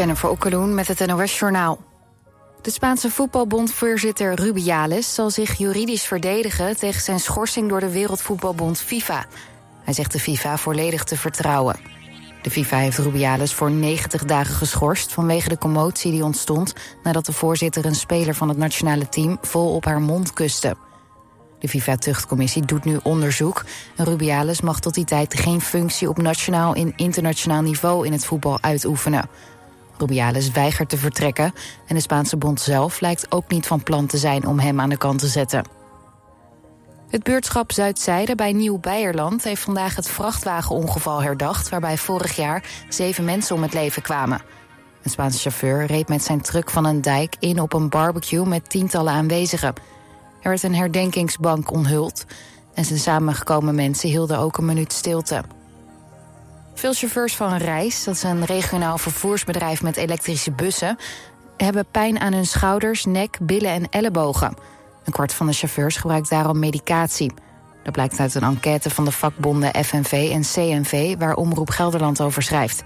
Jennifer Okkeloen met het NOS Journaal. De Spaanse voetbalbondvoorzitter Rubiales zal zich juridisch verdedigen tegen zijn schorsing door de Wereldvoetbalbond FIFA. Hij zegt de FIFA volledig te vertrouwen. De FIFA heeft Rubiales voor 90 dagen geschorst vanwege de commotie die ontstond nadat de voorzitter een speler van het nationale team vol op haar mond kuste. De FIFA-tuchtcommissie doet nu onderzoek. Rubiales mag tot die tijd geen functie op nationaal en internationaal niveau in het voetbal uitoefenen. Rubiales weigert te vertrekken en de Spaanse bond zelf lijkt ook niet van plan te zijn om hem aan de kant te zetten. Het buurtschap Zuidzijde bij Nieuw-Beierland heeft vandaag het vrachtwagenongeval herdacht, waarbij vorig jaar zeven mensen om het leven kwamen. Een Spaanse chauffeur reed met zijn truck van een dijk in op een barbecue met tientallen aanwezigen. Er werd een herdenkingsbank onthuld en zijn samengekomen mensen hielden ook een minuut stilte. Veel chauffeurs van Reis, dat is een regionaal vervoersbedrijf met elektrische bussen, hebben pijn aan hun schouders, nek, billen en ellebogen. Een kwart van de chauffeurs gebruikt daarom medicatie. Dat blijkt uit een enquête van de vakbonden FNV en CNV, waar Omroep Gelderland over schrijft.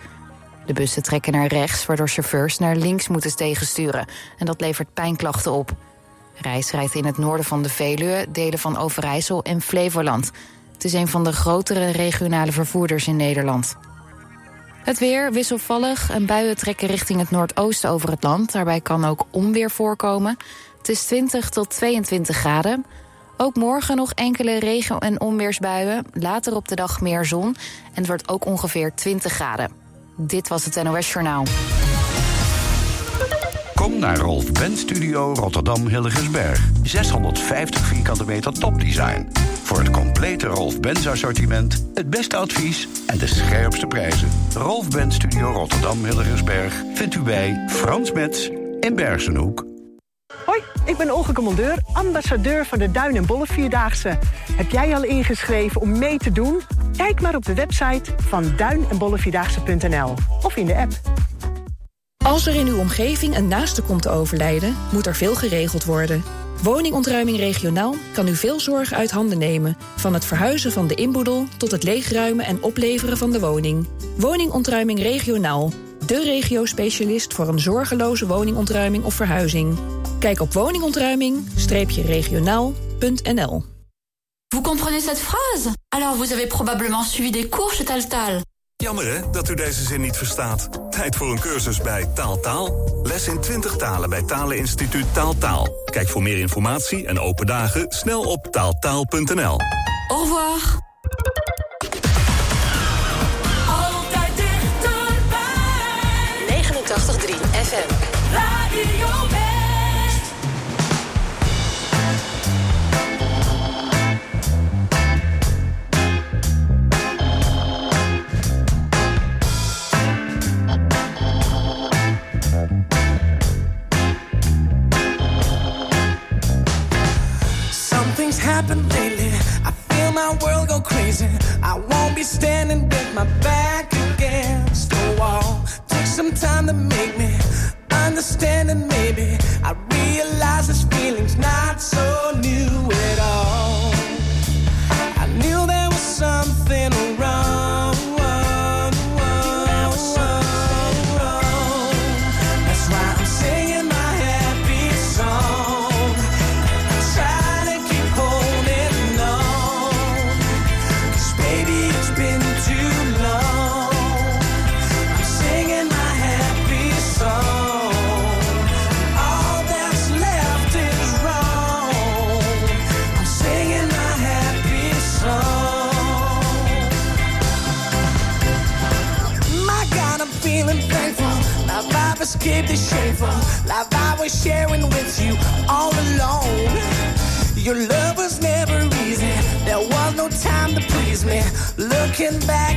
De bussen trekken naar rechts, waardoor chauffeurs naar links moeten tegensturen. En dat levert pijnklachten op. Reis rijdt in het noorden van de Veluwe, delen van Overijssel en Flevoland. Het is een van de grotere regionale vervoerders in Nederland. Het weer wisselvallig en buien trekken richting het noordoosten over het land. Daarbij kan ook onweer voorkomen. Het is 20 tot 22 graden. Ook morgen nog enkele regen- en onweersbuien. Later op de dag meer zon. En het wordt ook ongeveer 20 graden. Dit was het NOS Journaal. Kom naar Rolf Ben Studio Rotterdam Hilligensberg. 650 vierkante meter topdesign. Voor het complete Rolf Benz assortiment, het beste advies en de scherpste prijzen. Rolf Ben Studio Rotterdam Hilligensberg vindt u bij Frans Metz in Bergenhoek. Hoi, ik ben Olga Commandeur, ambassadeur van de Duin en Bolle Vierdaagse. Heb jij al ingeschreven om mee te doen? Kijk maar op de website van duin en of in de app. Als er in uw omgeving een naaste komt te overlijden, moet er veel geregeld worden. Woningontruiming regionaal kan u veel zorg uit handen nemen. Van het verhuizen van de inboedel tot het leegruimen en opleveren van de woning. Woningontruiming regionaal. De regio-specialist voor een zorgeloze woningontruiming of verhuizing. Kijk op woningontruiming-regionaal.nl Vous comprenez cette phrase Alors vous avez probablement suivi des cours chez Taltal. Jammer hè, dat u deze zin niet verstaat. Tijd voor een cursus bij Taaltaal. Taal. Les in 20 talen bij Taleninstituut Taaltaal. Taal. Kijk voor meer informatie en open dagen snel op taaltaal.nl. Au revoir. Altijd dichterbij. 89.3 FM. Radio world go crazy. I won't be standing with my back against the wall. Took some time to make me understand, and maybe I realize this feeling's not so new at all. I knew there was something Looking back,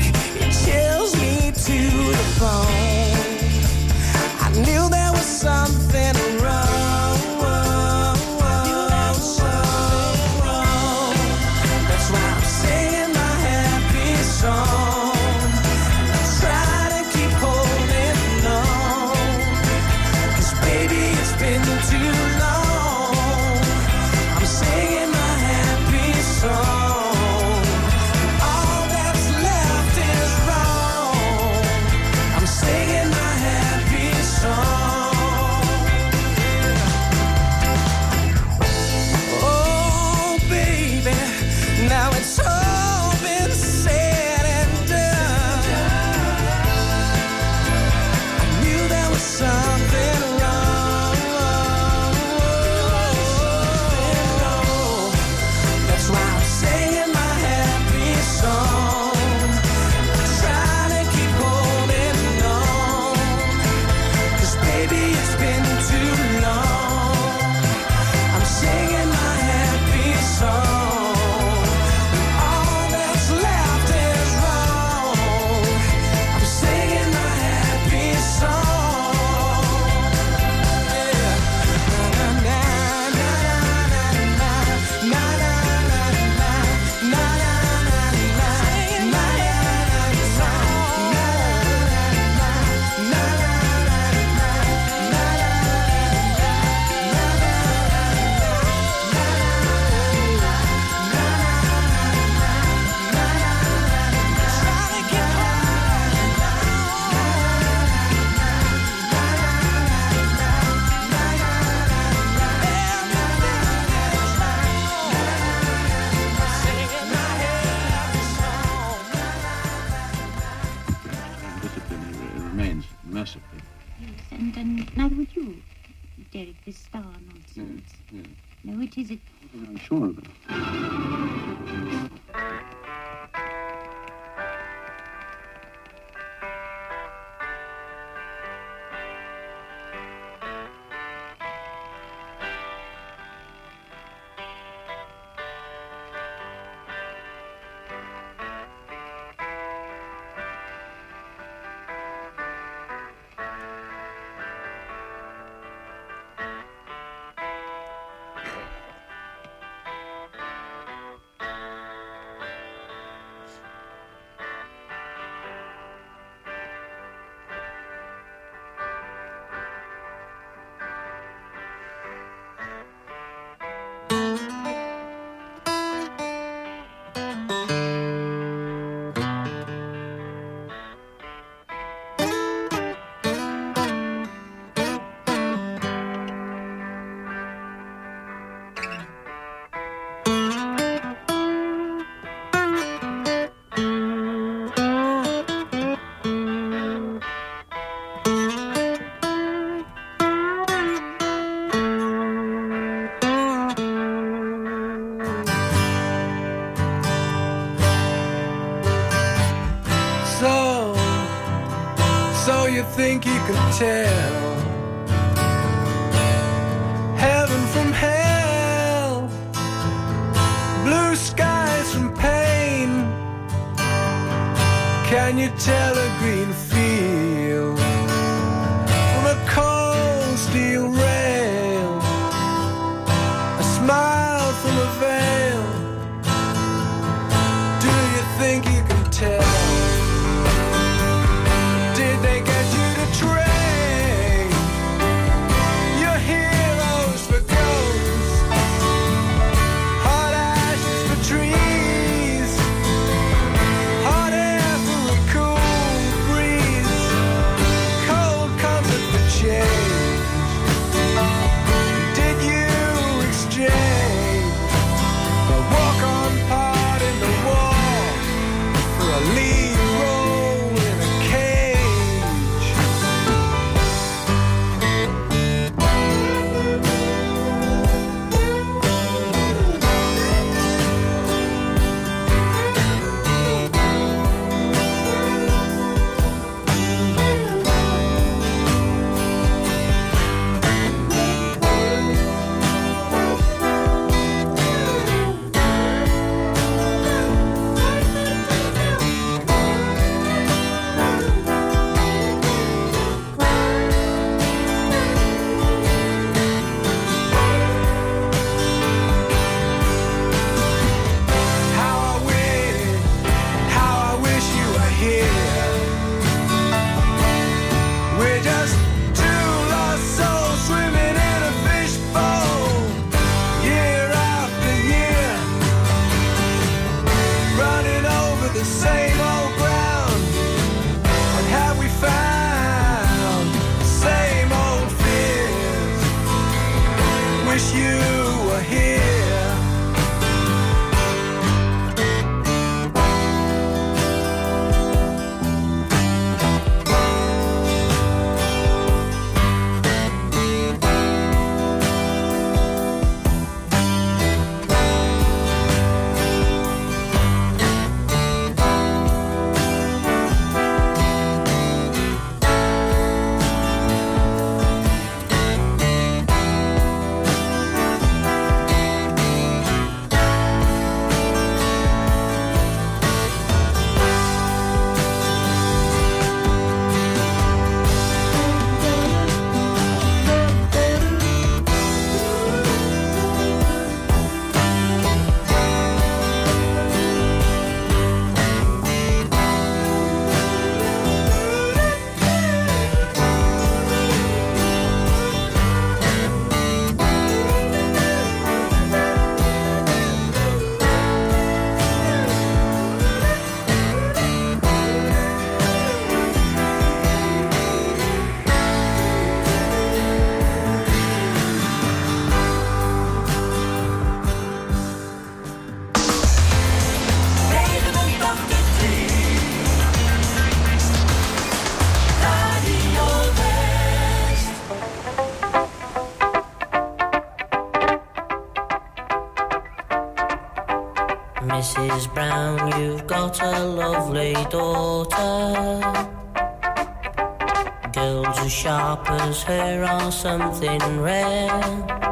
his hair on something red.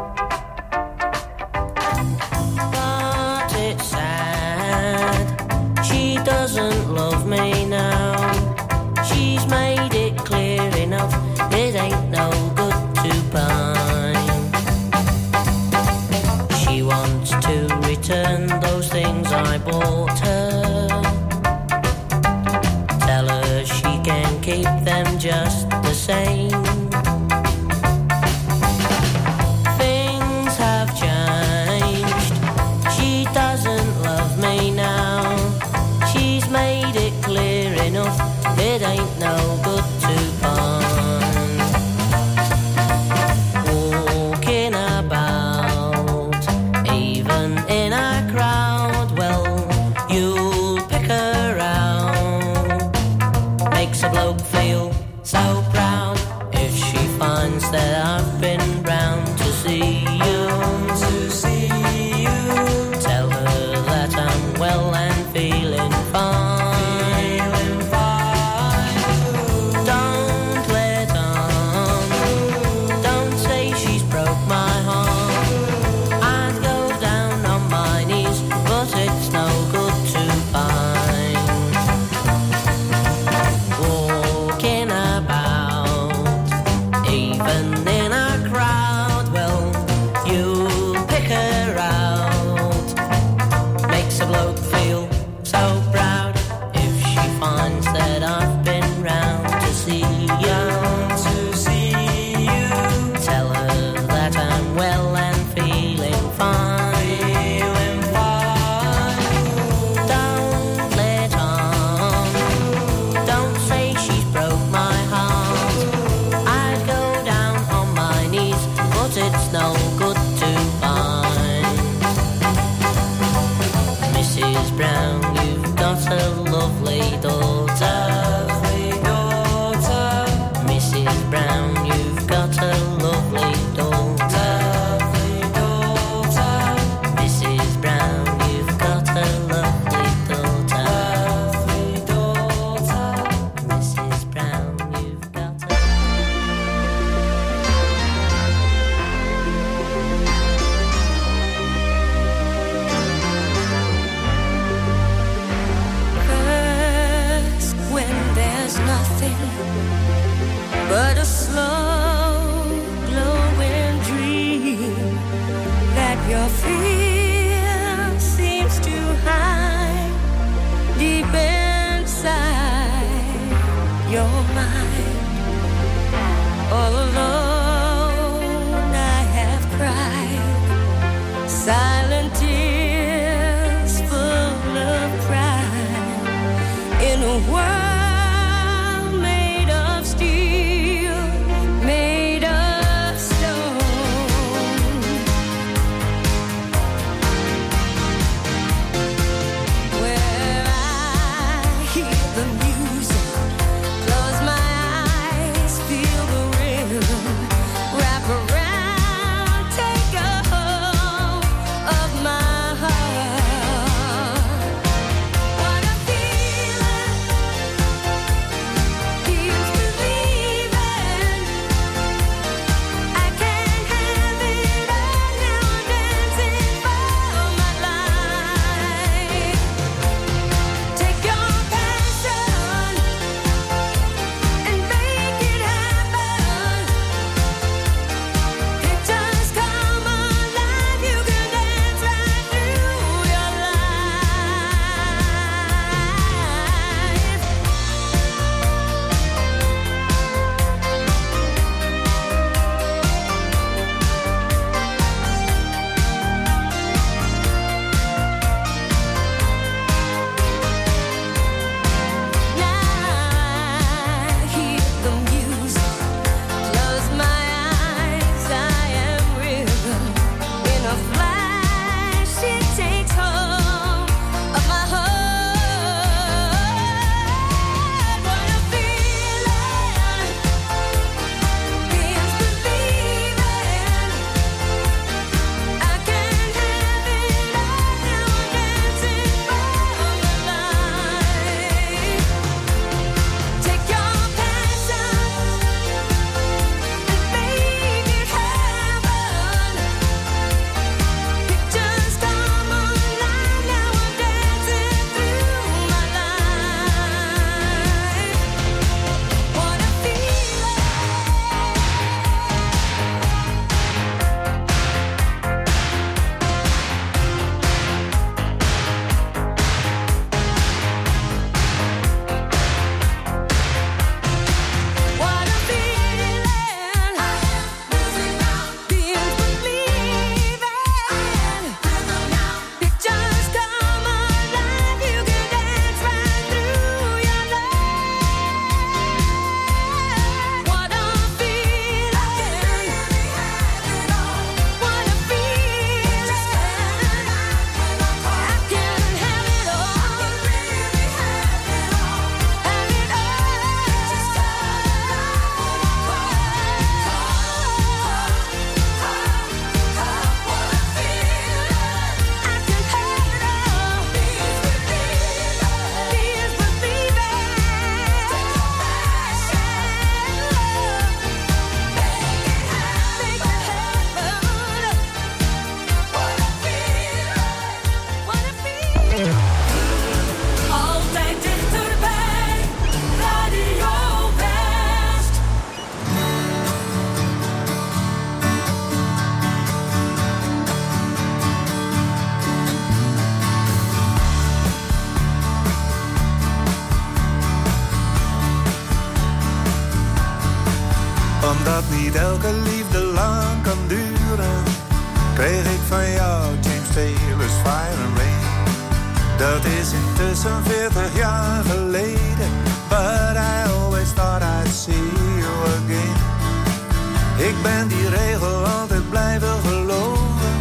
Ik ben die regel altijd blijven geloven,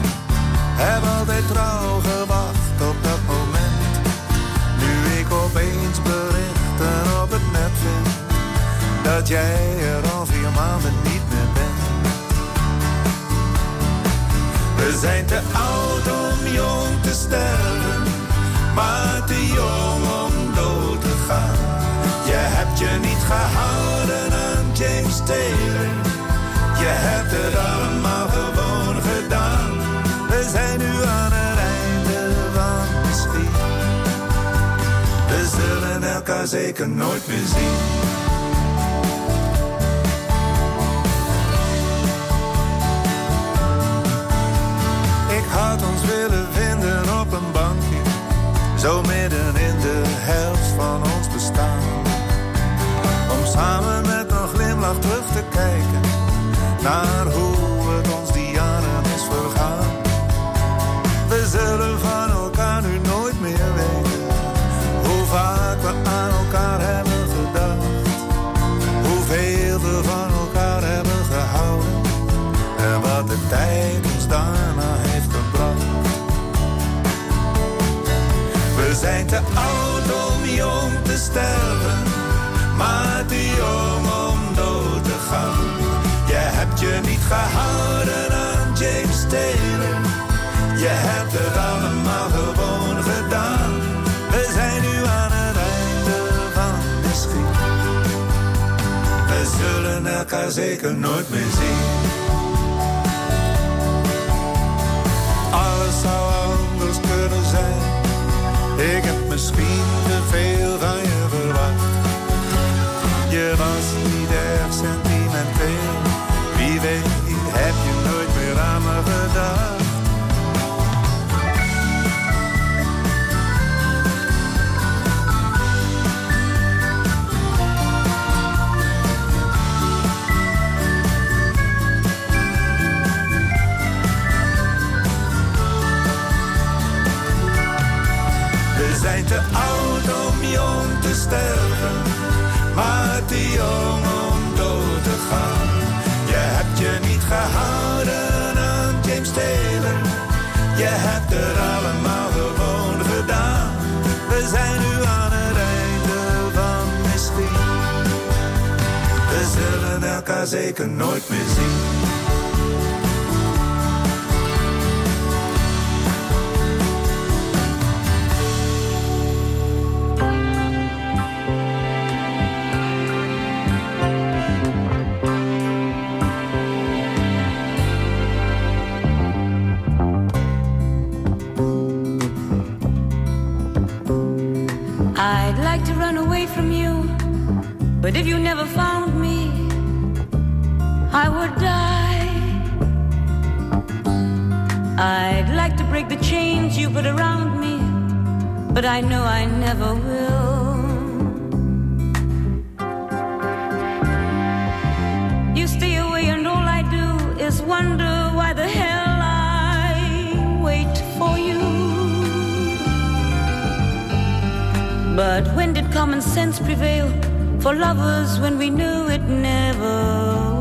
heb altijd trouw gewacht op dat moment. Nu ik opeens berichten op het net vind, dat jij er al vier maanden niet meer bent. We zijn te oud om jong te sterven, maar te jong om dood te gaan. Je hebt je niet gehouden aan James Taylor, het allemaal gewoon gedaan. We zijn nu aan het einde van de schiet. We zullen elkaar zeker nooit meer zien. Ik had ons willen vinden op een bankje, zo midden in de helft van ons bestaan. Om samen met een glimlach terug te kijken maar te jong om dood te gaan. Je hebt je niet gehouden aan James Taylor, je hebt het allemaal gewoon gedaan. We zijn nu aan het einde van de schiet. We zullen elkaar zeker nooit meer zien. Alles zou anders kunnen zijn. Ik heb misschien te veel elkaar zeker nooit meer zien. But if you never find put around me, but I know I never will. You stay away, and all I do is wonder why the hell I wait for you. But when did common sense prevail for lovers when we knew it never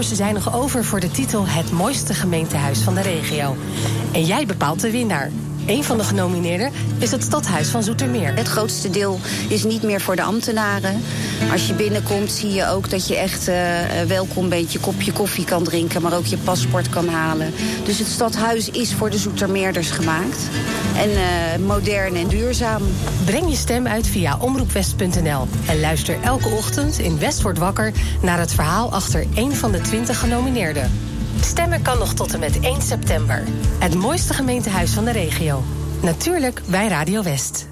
kanshebbers zijn nog over voor de titel Het mooiste gemeentehuis van de regio. En jij bepaalt de winnaar. Een van de genomineerden is het Stadhuis van Zoetermeer. Het grootste deel is niet meer voor de ambtenaren. Als je binnenkomt zie je ook dat je echt uh, welkom bent. Je kopje koffie kan drinken, maar ook je paspoort kan halen. Dus het stadhuis is voor de Zoetermeerders gemaakt. En uh, modern en duurzaam. Breng je stem uit via omroepwest.nl. En luister elke ochtend in West wordt wakker... naar het verhaal achter één van de 20 genomineerden. Stemmen kan nog tot en met 1 september. Het mooiste gemeentehuis van de regio. Natuurlijk bij Radio West.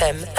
FM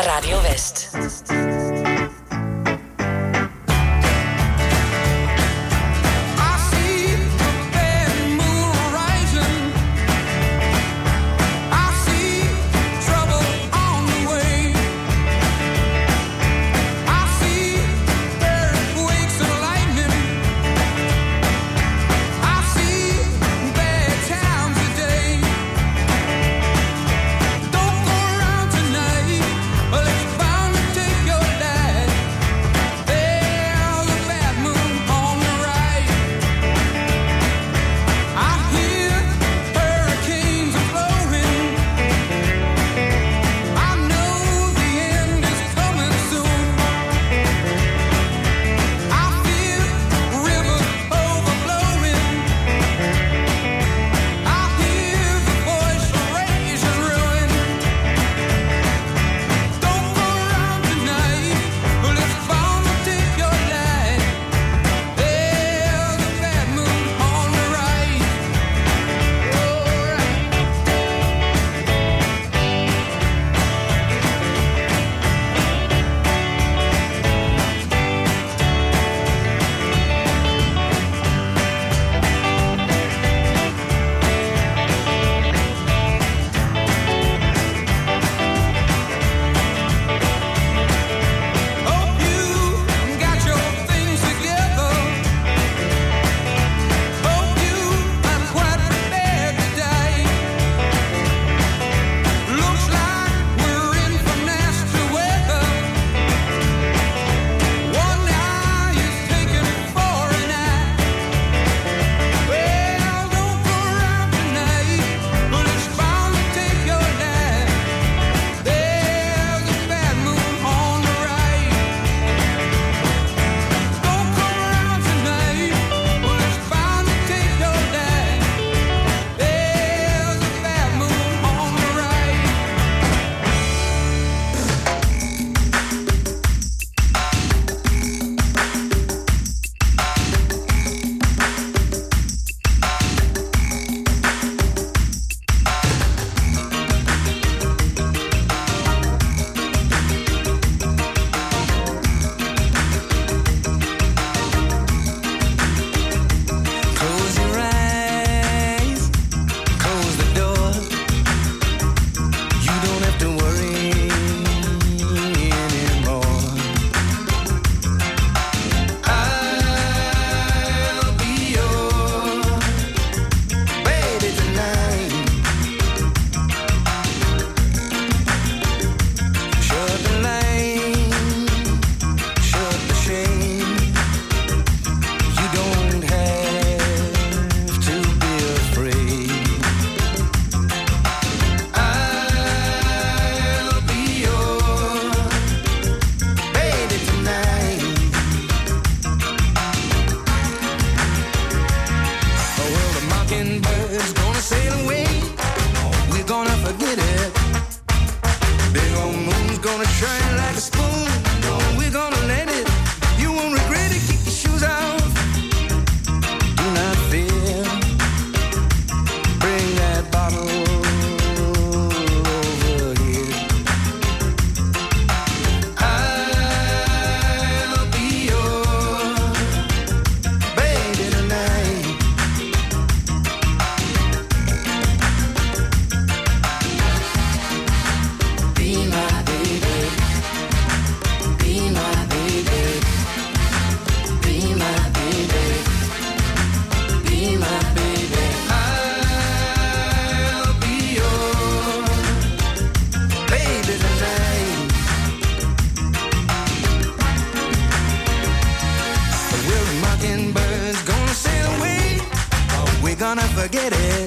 Forget it.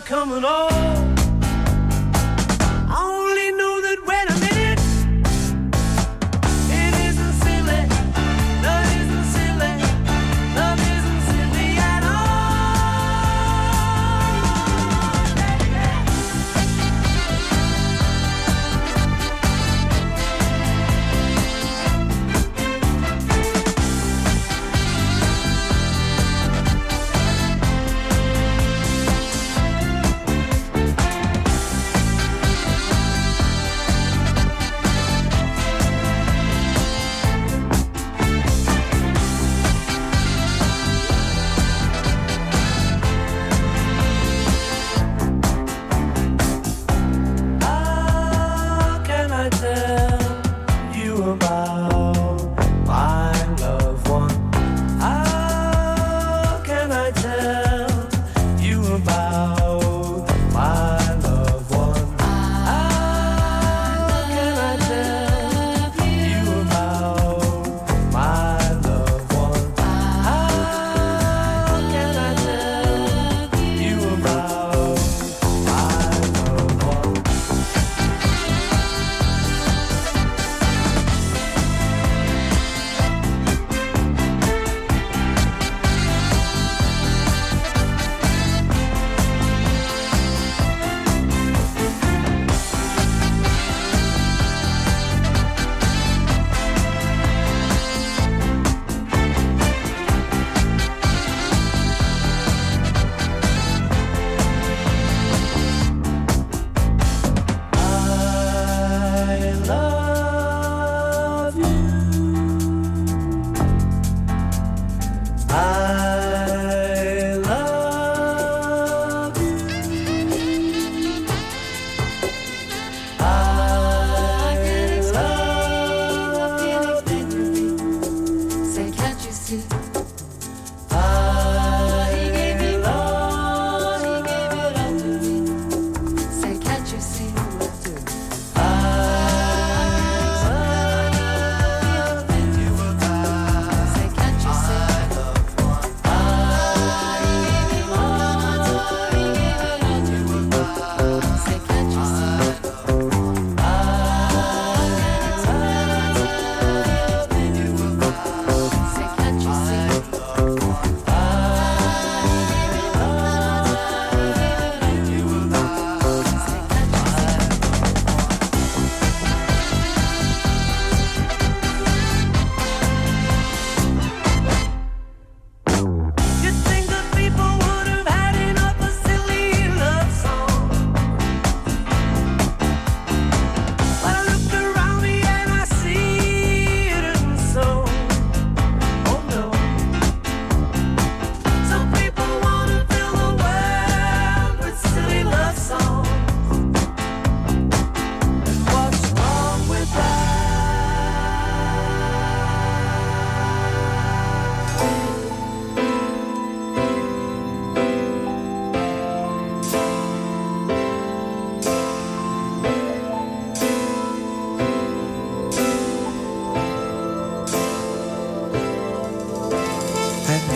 coming on.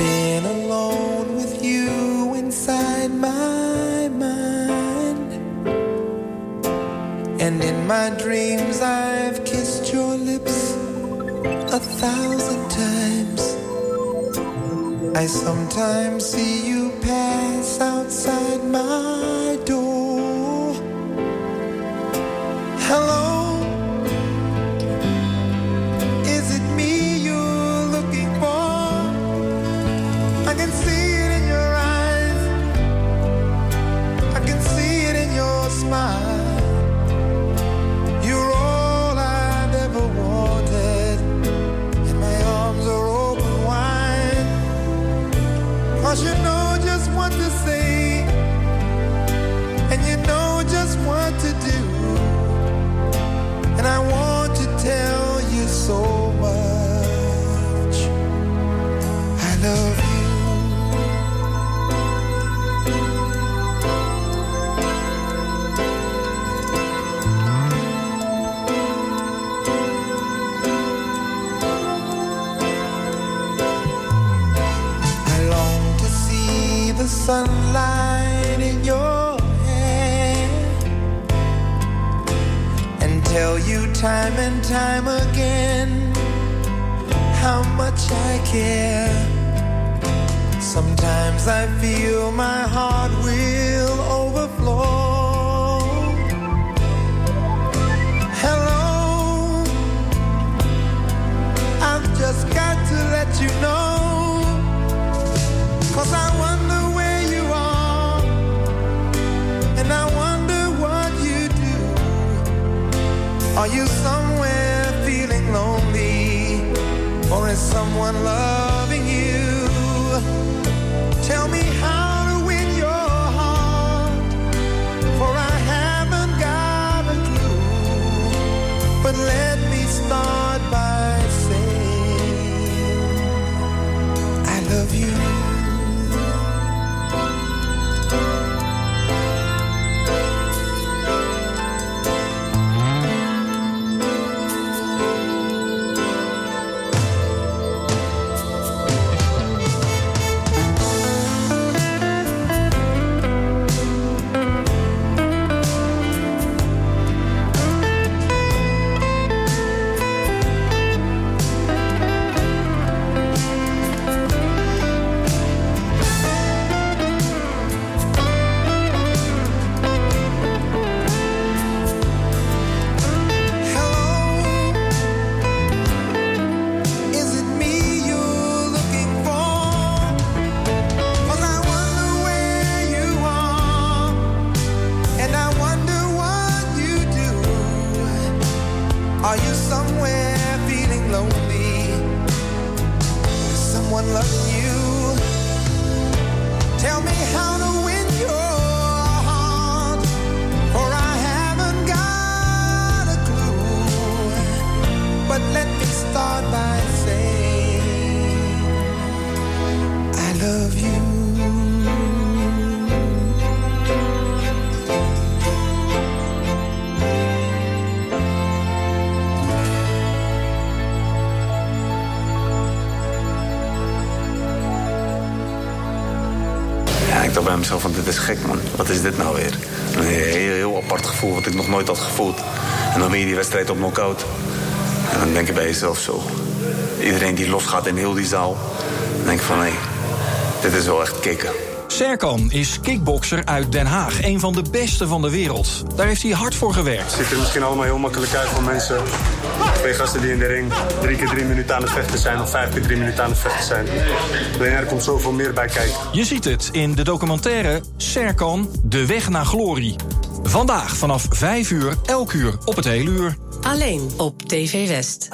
Been alone with you inside my mind. And in my dreams, I've kissed your lips a thousand times. I sometimes see you pass outside my time again how much I care. Sometimes I feel my heart will overflow. Hello, I've just got to let you know. Cause I wonder where you are, and I wonder what you do. Are you somewhere is someone loving you? Tell me ik dacht bij mezelf van dit is gek man. Wat is dit nou weer? Een heel, heel apart gevoel wat ik nog nooit had gevoeld. En dan win je die wedstrijd op knockout. En dan denk je bij jezelf zo. Iedereen die losgaat in heel die zaal. Denk van hé, dit is wel echt kicken. Serkan is kickbokser uit Den Haag. Een van de beste van de wereld. Daar heeft hij hard voor gewerkt. Het ziet er misschien allemaal heel makkelijk uit voor mensen. Twee gasten die in de ring drie keer drie minuten aan het vechten zijn... of vijf keer drie minuten aan het vechten zijn. Alleen er komt zoveel meer bij kijken. Je ziet het in de documentaire Serkan, de weg naar glorie. Vandaag vanaf 5 uur, elk uur op het hele uur. Alleen op TV West.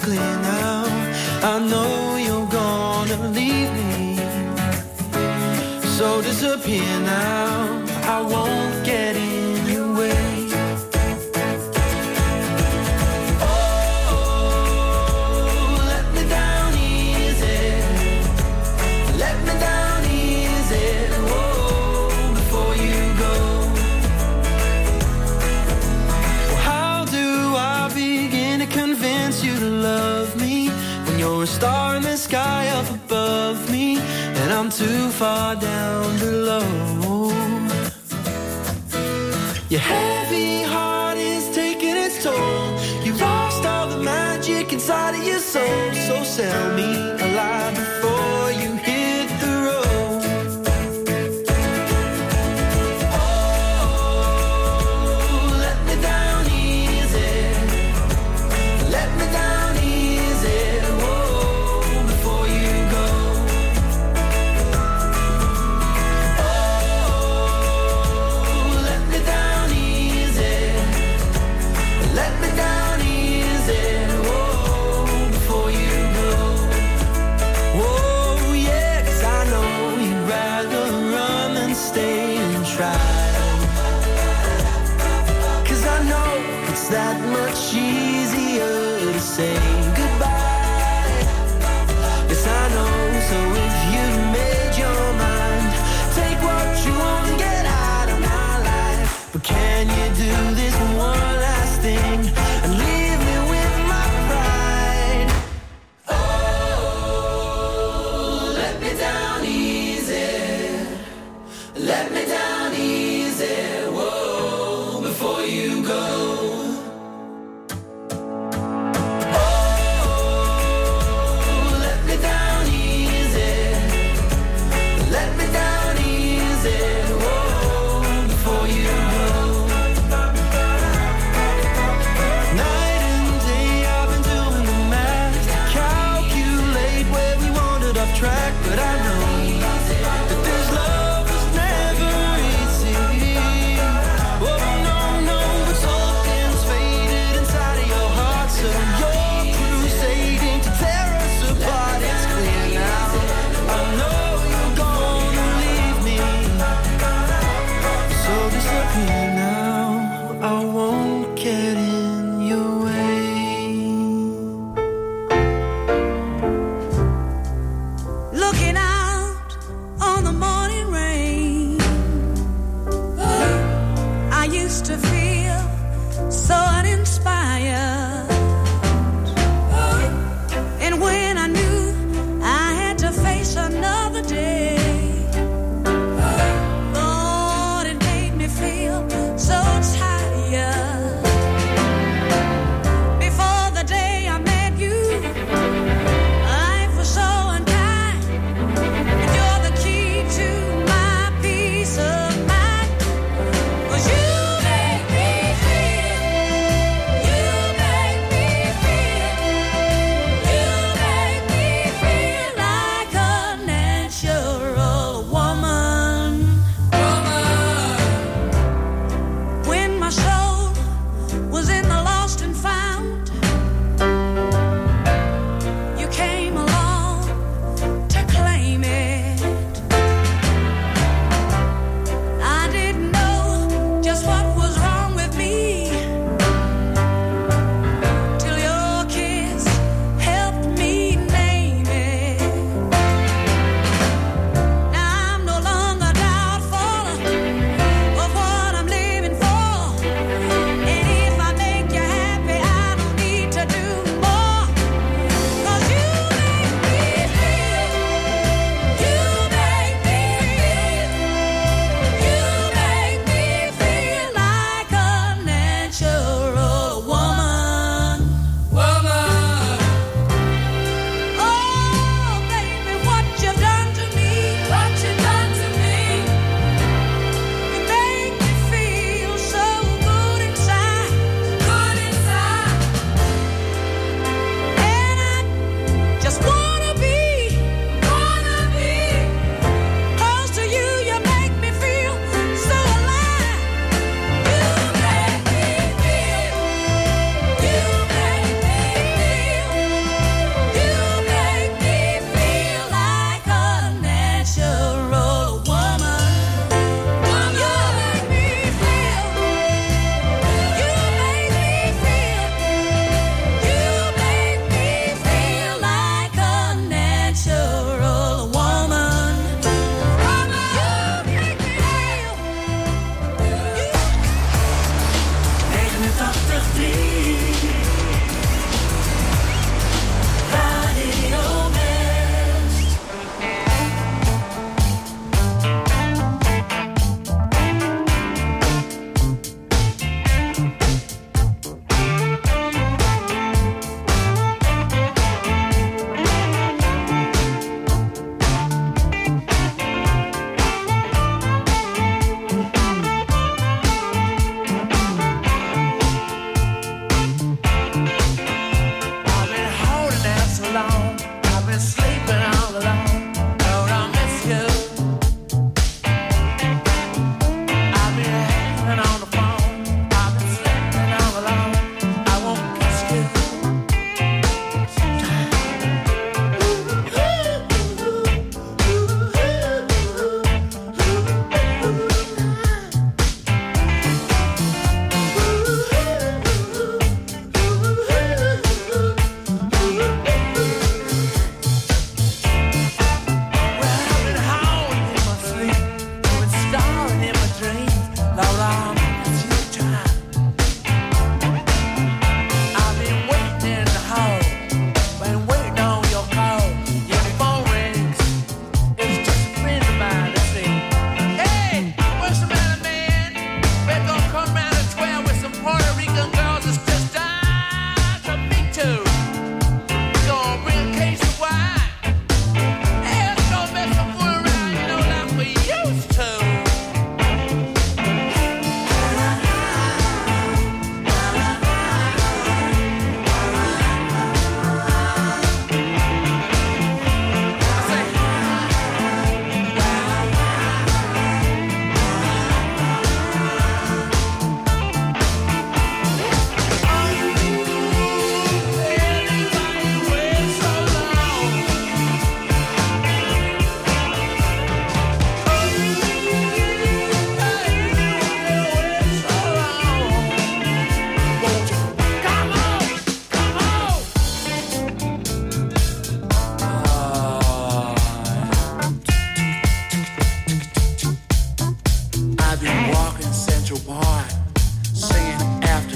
clear now. I know you're gonna leave me. So disappear now. I won't down.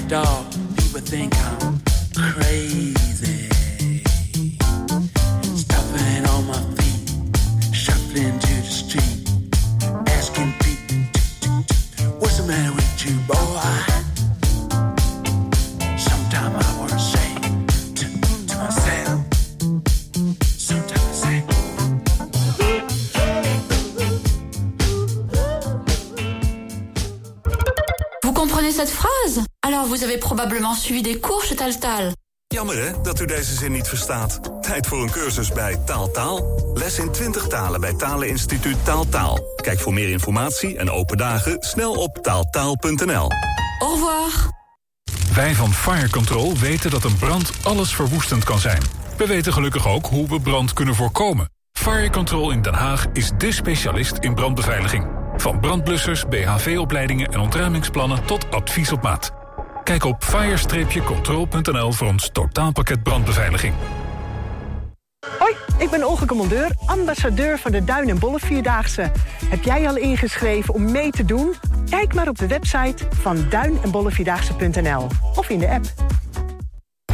dog, people think I'm crazy. Suivi des cours chez Taltal. Jammer hè, dat u deze zin niet verstaat. Tijd voor een cursus bij Taaltaal. Les in 20 talen bij Taleninstituut Taaltaal. Kijk voor meer informatie en open dagen snel op taaltaal.nl. Au revoir. Wij van Fire Control weten dat een brand alles verwoestend kan zijn. We weten gelukkig ook hoe we brand kunnen voorkomen. Fire Control in Den Haag is dé specialist in brandbeveiliging. Van brandblussers, BHV-opleidingen en ontruimingsplannen tot advies op maat. Kijk op fire-control.nl voor ons totaalpakket brandbeveiliging. Hoi, ik ben Olga Commandeur, ambassadeur van de Duin en Bolle Vierdaagse. Heb jij al ingeschreven om mee te doen? Kijk maar op de website van duin en bollevierdaagse.nl of in de app.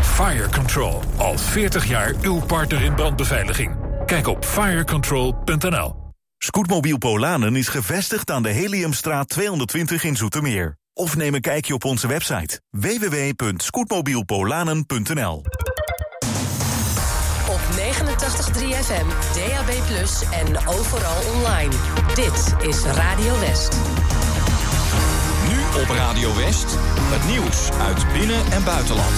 Fire Control, al 40 jaar uw partner in brandbeveiliging. Kijk op firecontrol.nl. Scootmobiel Polanen is gevestigd aan de Heliumstraat 220 in Zoetermeer. Of neem een kijkje op onze website www.scootmobielpolanen.nl. Op 89.3 FM, DAB+, en overal online. Dit is Radio West. Nu op Radio West, het nieuws uit binnen- en buitenland.